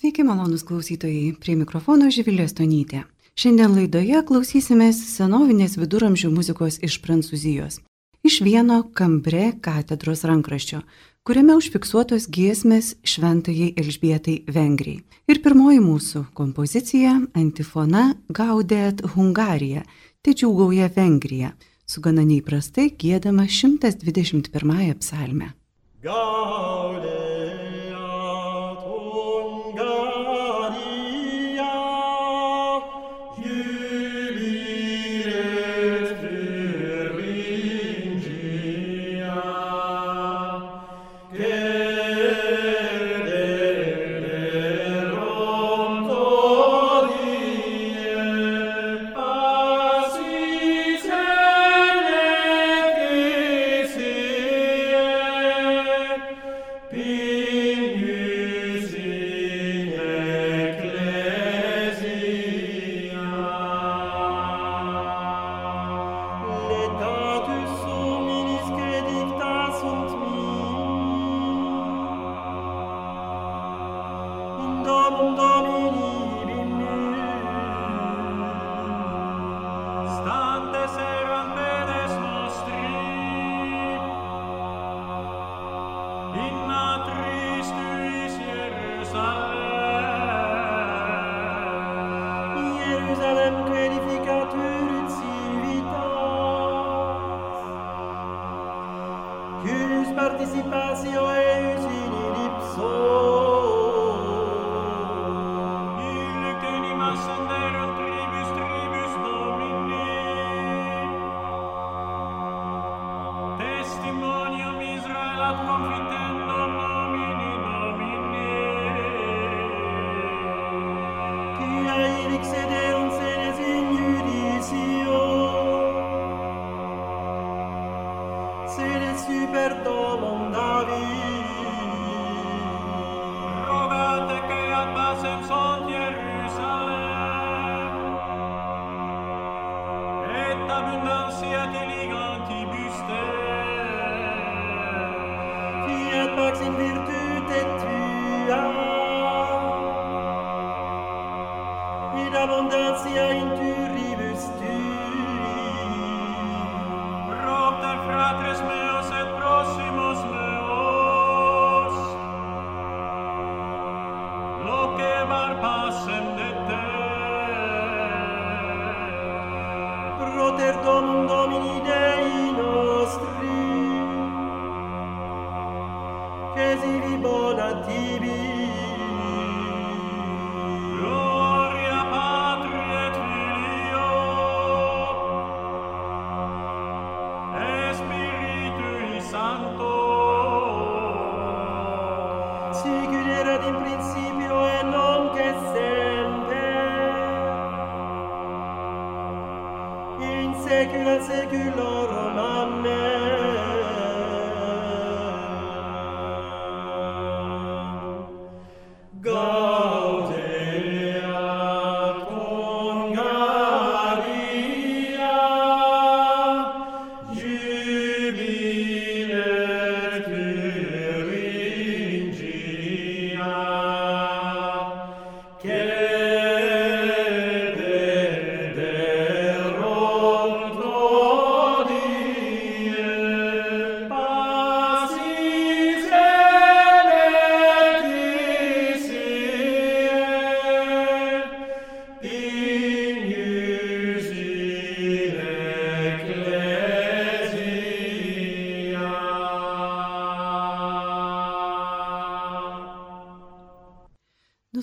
Sveiki, malonus klausytojai, prie mikrofono Živilė Stonytė. Šiandien laidoje klausysimės senovinės viduramžių muzikos iš Prancūzijos. Iš vieno Kambre katedros rankraščio, kuriame užfiksuotos giesmės šventajai Elžbietai Vengrijai. Ir pirmoji mūsų kompozicija - antifona Gaudet Hungarija, tai džiūgauja Vengrija, su gana neįprastai gėdama 121 psalme. Gaudet.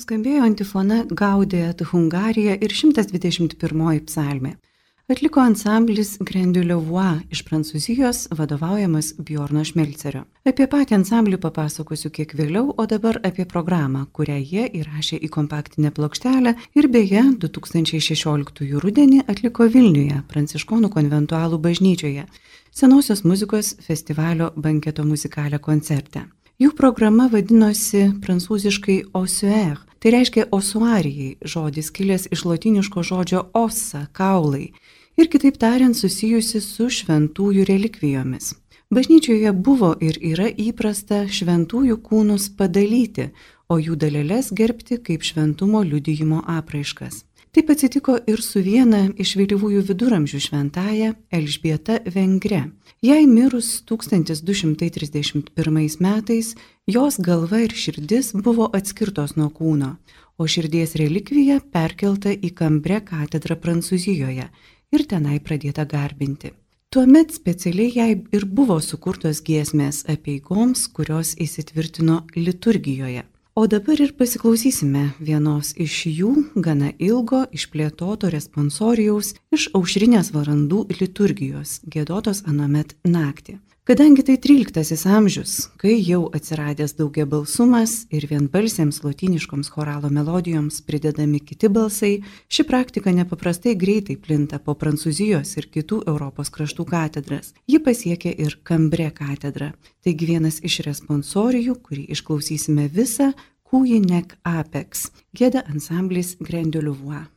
Nuskambėjo antifona Gaudėt Hungarija ir 121 psalmė. Atliko ansamblis Grendiuliovua iš Prancūzijos, vadovaujamas Bjorno Šmelcerio. Apie patį ansamblį papasakosiu kiek vėliau, o dabar apie programą, kurią jie įrašė į kompaktinę plokštelę ir beje 2016 rudenį atliko Vilniuje, Pranciškonų konventualų bažnyčioje, senosios muzikos festivalio banketo muzikalę koncerte. Jų programa vadinosi prancūziškai Osuer Tai reiškia osuarijai, žodis kilęs iš latiniško žodžio osa, kaulai ir kitaip tariant susijusi su šventųjų relikvijomis. Bažnyčioje buvo ir yra įprasta šventųjų kūnus padalyti, o jų dalelės gerbti kaip šventumo liudijimo apraiškas. Taip atsitiko ir su viena iš vėlyvųjų viduramžių šventaja Elžbieta Vengre. Jai mirus 1231 metais, jos galva ir širdis buvo atskirtos nuo kūno, o širdies relikvija perkelta į Kambre katedrą Prancūzijoje ir tenai pradėta garbinti. Tuomet specialiai jai ir buvo sukurtos giesmės apieigoms, kurios įsitvirtino liturgijoje. O dabar ir pasiklausysime vienos iš jų gana ilgo išplėtoto responsorijaus iš aušrinės valandų liturgijos, gėdotos anomet naktį. Kadangi tai 13 amžius, kai jau atsiradęs daugia balsumas ir vienbalsėms lotyniškoms choralo melodijoms pridedami kiti balsai, ši praktika nepaprastai greitai plinta po Prancūzijos ir kitų Europos kraštų katedras. Ji pasiekė ir Kambre katedrą. Taigi vienas iš responsorijų, kurį išklausysime visą, Kūjinek Apex, gėda ansamblis Grendioliuvois.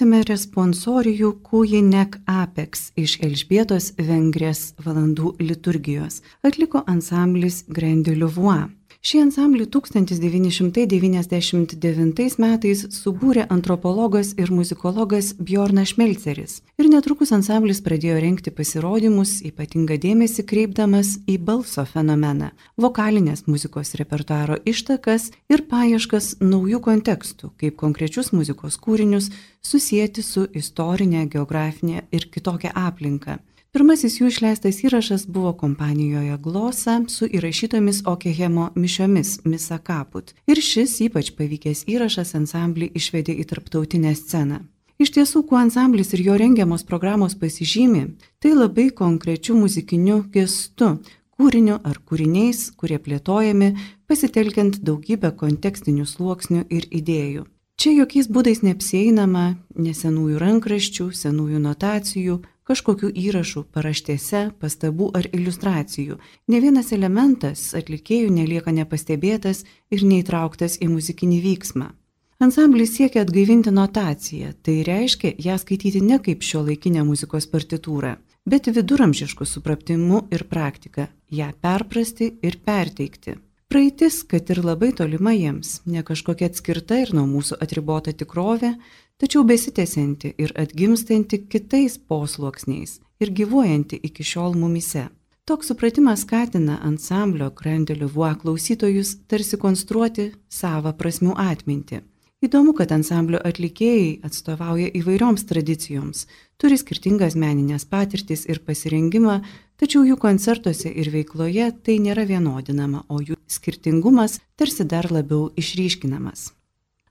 Išklausėme responsorijų Kujinek Apex iš Elžbietos Vengrės valandų liturgijos. Atliko ansamblis Grandiliuvois. Šį ansamblį 1999 metais subūrė antropologas ir muzikologas Bjornas Šmelceris. Netrukus ansamblis pradėjo renkti pasirodymus, ypatingą dėmesį kreipdamas į balso fenomeną, vokalinės muzikos repertuaro ištakas ir paieškas naujų kontekstų, kaip konkrečius muzikos kūrinius susijęti su istorinė, geografinė ir kitokia aplinka. Pirmasis jų išleistas įrašas buvo kompanijoje Glosa su įrašytomis Okehemo mišiomis Misa Kaput. Ir šis ypač pavykęs įrašas ansamblį išvedė į tarptautinę sceną. Iš tiesų, kuo ansamblis ir jo rengiamos programos pasižymi, tai labai konkrečiu muzikiniu gestu, kūriniu ar kūriniais, kurie plėtojami pasitelkiant daugybę kontekstinių sluoksnių ir idėjų. Čia jokiais būdais neapseinama nesenųjų rankraščių, senųjų notacijų, kažkokių įrašų, paraštėse, pastabų ar iliustracijų. Ne vienas elementas atlikėjų nelieka nepastebėtas ir neįtrauktas į muzikinį vyksmą. Ansamblis siekia atgaivinti notaciją, tai reiškia ją skaityti ne kaip šio laikinę muzikos partitūrą, bet viduramžiškų supratimu ir praktika, ją perprasti ir perteikti. Praeitis, kad ir labai tolima jiems, ne kažkokia atskirta ir nuo mūsų atribota tikrovė, tačiau besitęsianti ir atgimstanti kitais posluoksniais ir gyvuojanti iki šiol mumise. Toks supratimas skatina ansamblio Grandeliu Vuo klausytojus tarsi konstruoti savo prasmių atmintį. Įdomu, kad ansamblio atlikėjai atstovauja įvairioms tradicijoms, turi skirtingas meninės patirtis ir pasirengimą, tačiau jų koncertuose ir veikloje tai nėra vienodinama, o jų skirtingumas tarsi dar labiau išryškinamas.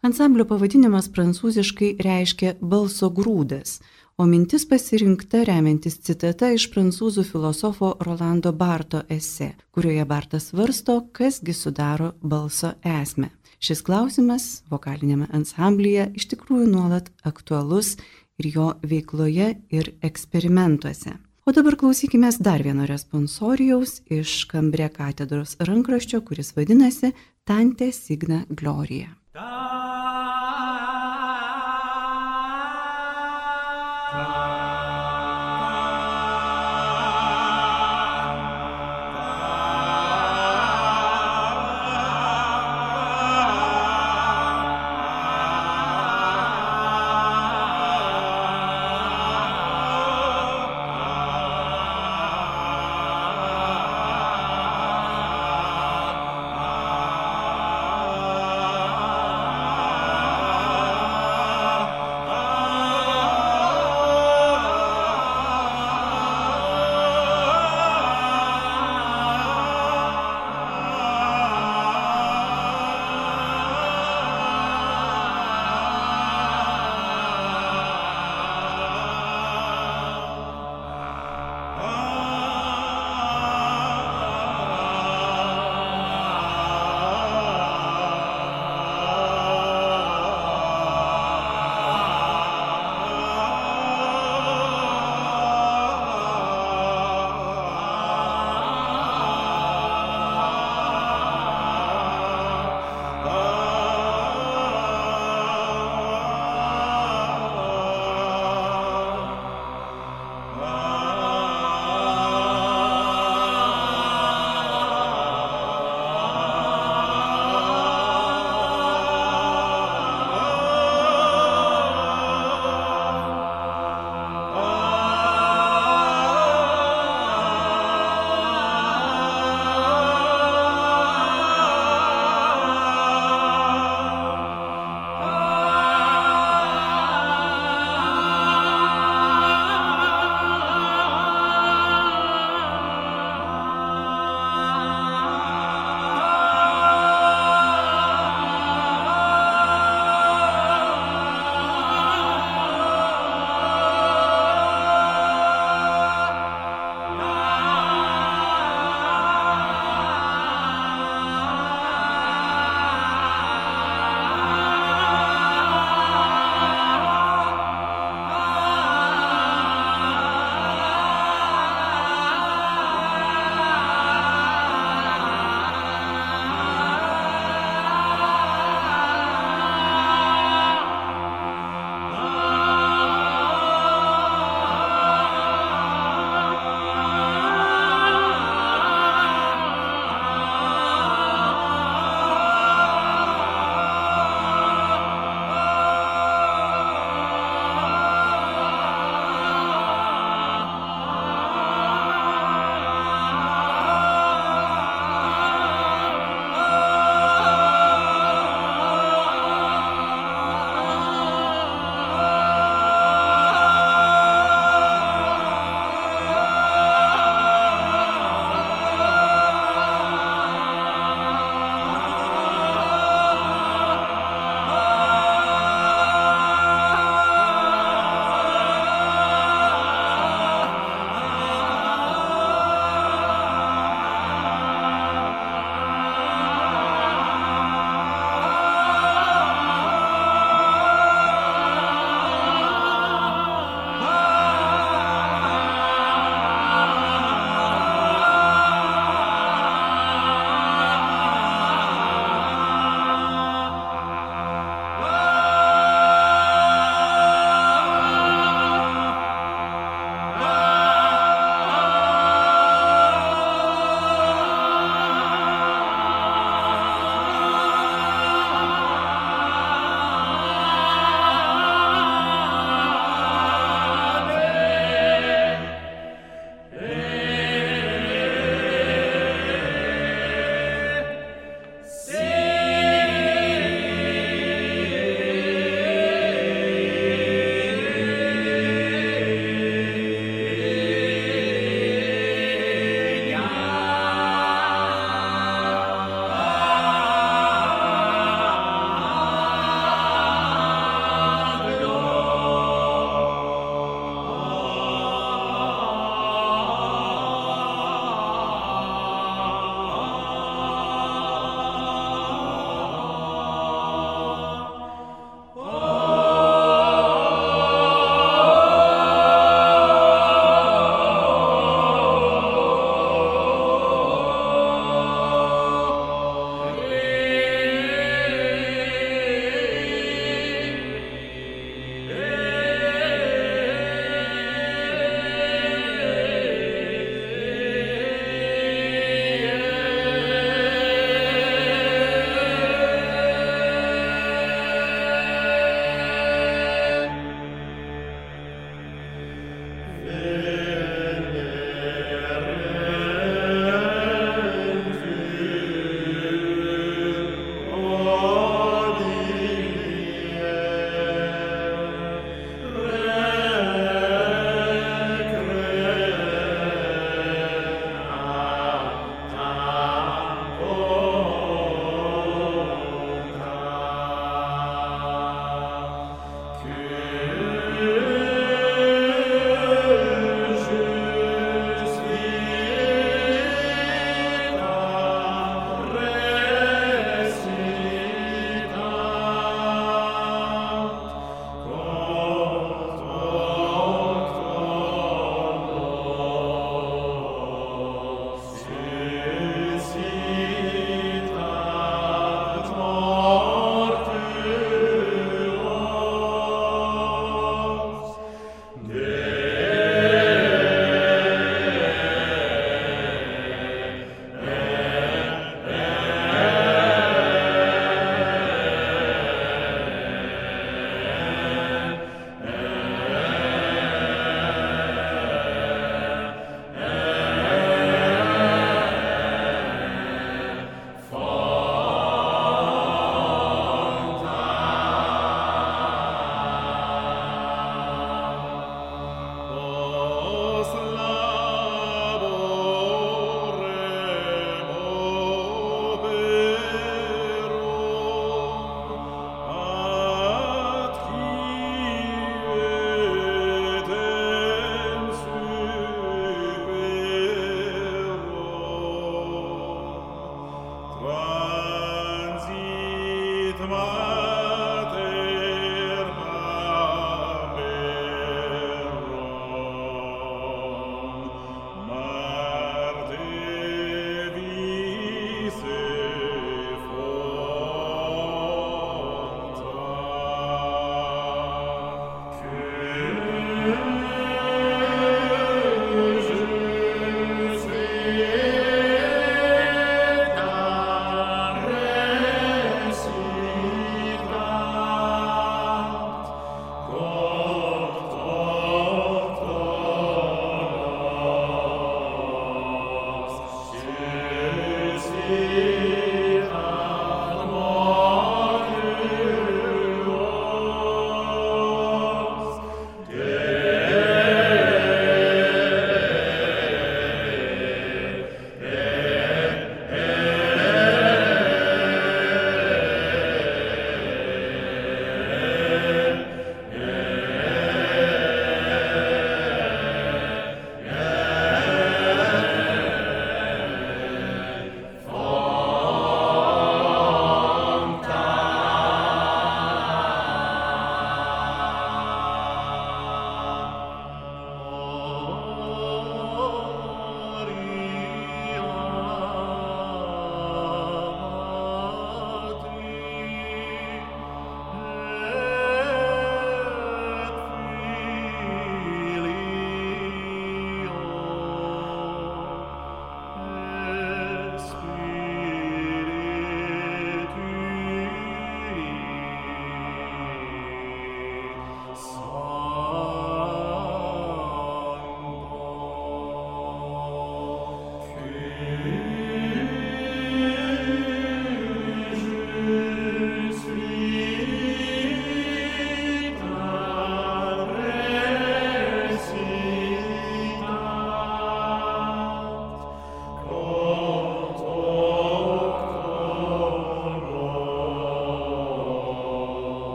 Ansamblio pavadinimas prancūziškai reiškia balso grūdas, o mintis pasirinkta remiantis citata iš prancūzų filosofo Rolando Barto ese, kurioje Bartas svarsto, kasgi sudaro balso esmę. Šis klausimas vokalinėme ansamblyje iš tikrųjų nuolat aktualus ir jo veikloje ir eksperimentuose. O dabar klausykime dar vieno responsorijaus iš Kambrė katedros rankraščio, kuris vadinasi Tante Signa Gloria. Ta.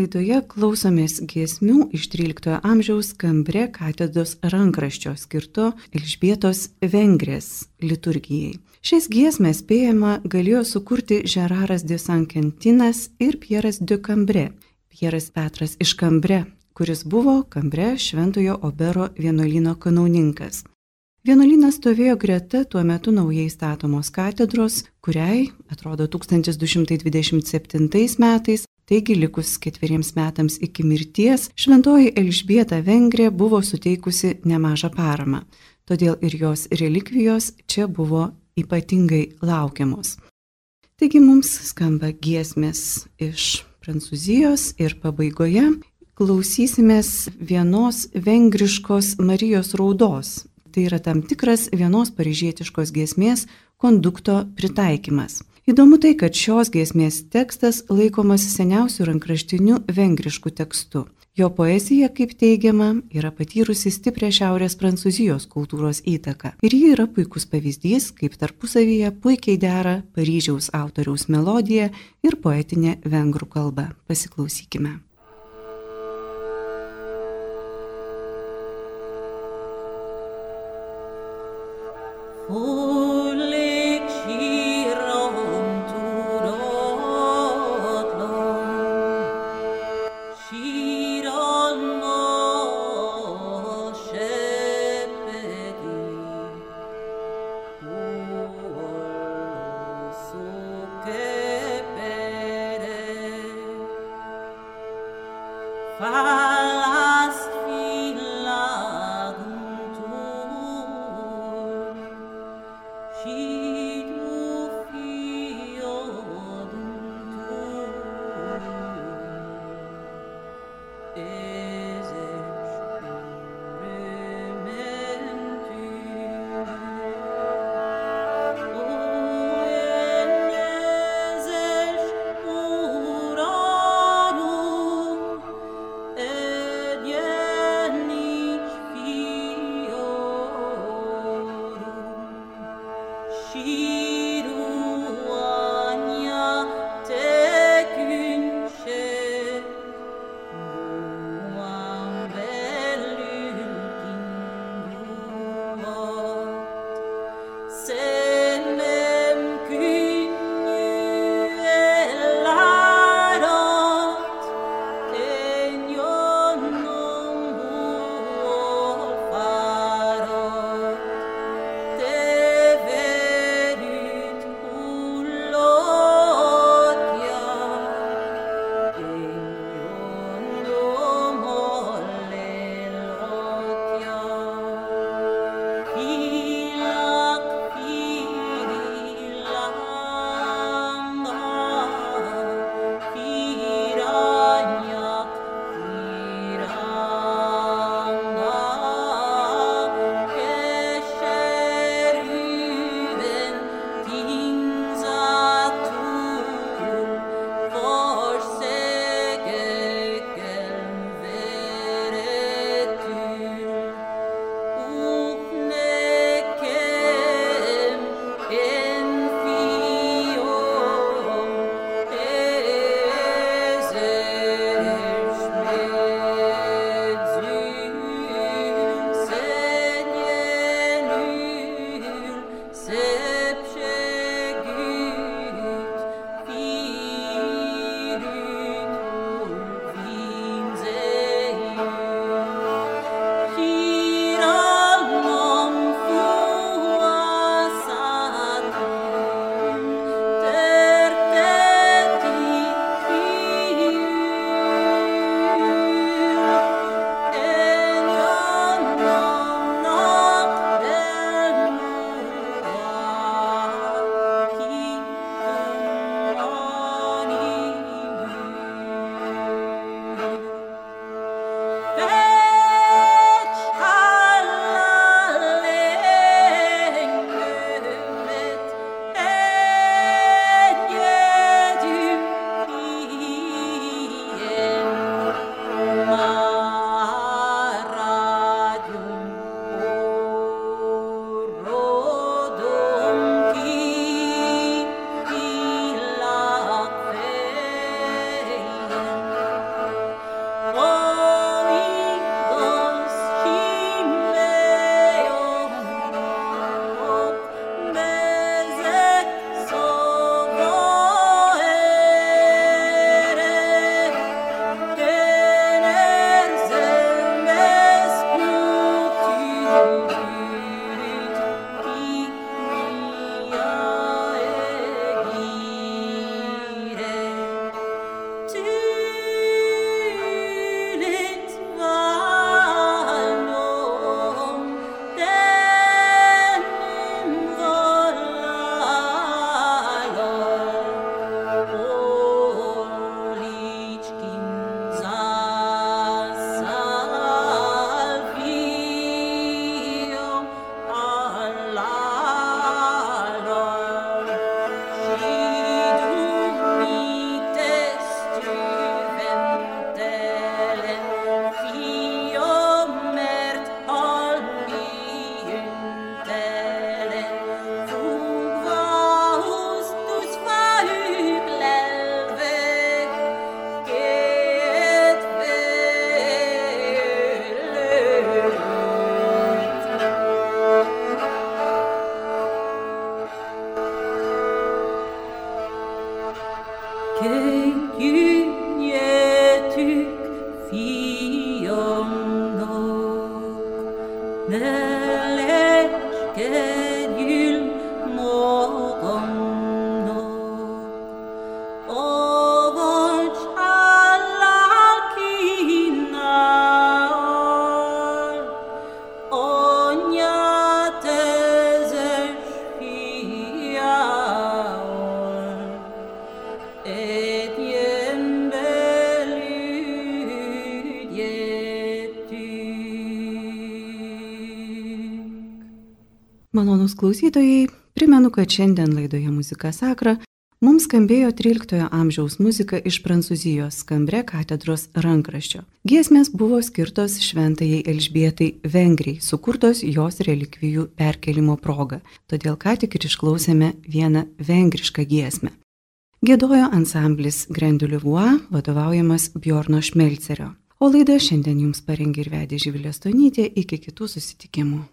Laidoje klausomės giesmių iš XIII amžiaus Kambre katedros rankraščio skirto Elžbietos Vengrės liturgijai. Šias giesmės spėjama galėjo sukurti Žeraras de Sankentinas ir Pieras de Kambre. Pieras Petras iš Kambre, kuris buvo Kambre Šventojo Obero vienuolino kanauninkas. Vienuolynas stovėjo greta tuo metu naujai statomos katedros, kuriai, atrodo, 1227 metais Taigi likus ketveriems metams iki mirties, šventoji Elžbieta Vengrė buvo suteikusi nemažą paramą, todėl ir jos relikvijos čia buvo ypatingai laukiamos. Taigi mums skamba giesmės iš Prancūzijos ir pabaigoje klausysimės vienos vengriškos Marijos raudos. Tai yra tam tikras vienos paryžietiškos giesmės kondukto pritaikymas. Įdomu tai, kad šios giesmės tekstas laikomas seniausių rankraštinių vengriškų tekstų. Jo poezija, kaip teigiama, yra patyrusi stiprią Šiaurės Prancūzijos kultūros įtaką. Ir ji yra puikus pavyzdys, kaip tarpusavyje puikiai dera Paryžiaus autoriaus melodija ir poetinė vengrų kalba. Pasiklausykime. She klausytojai, primenu, kad šiandien laidoje Muzika Sakra mums skambėjo 13 amžiaus muzika iš Prancūzijos skambre katedros rankraščio. Giesmės buvo skirtos šventajai Elžbietai Vengrijai, sukurtos jos relikvijų perkelimo proga, todėl ką tik ir išklausėme vieną vengrišką giesmę. Gėdojo ansamblis Grenduliuvua, vadovaujamas Bjorno Šmelcerio. O laidą šiandien jums parengė ir vedė Živilė Stonytė. Iki kitų susitikimų.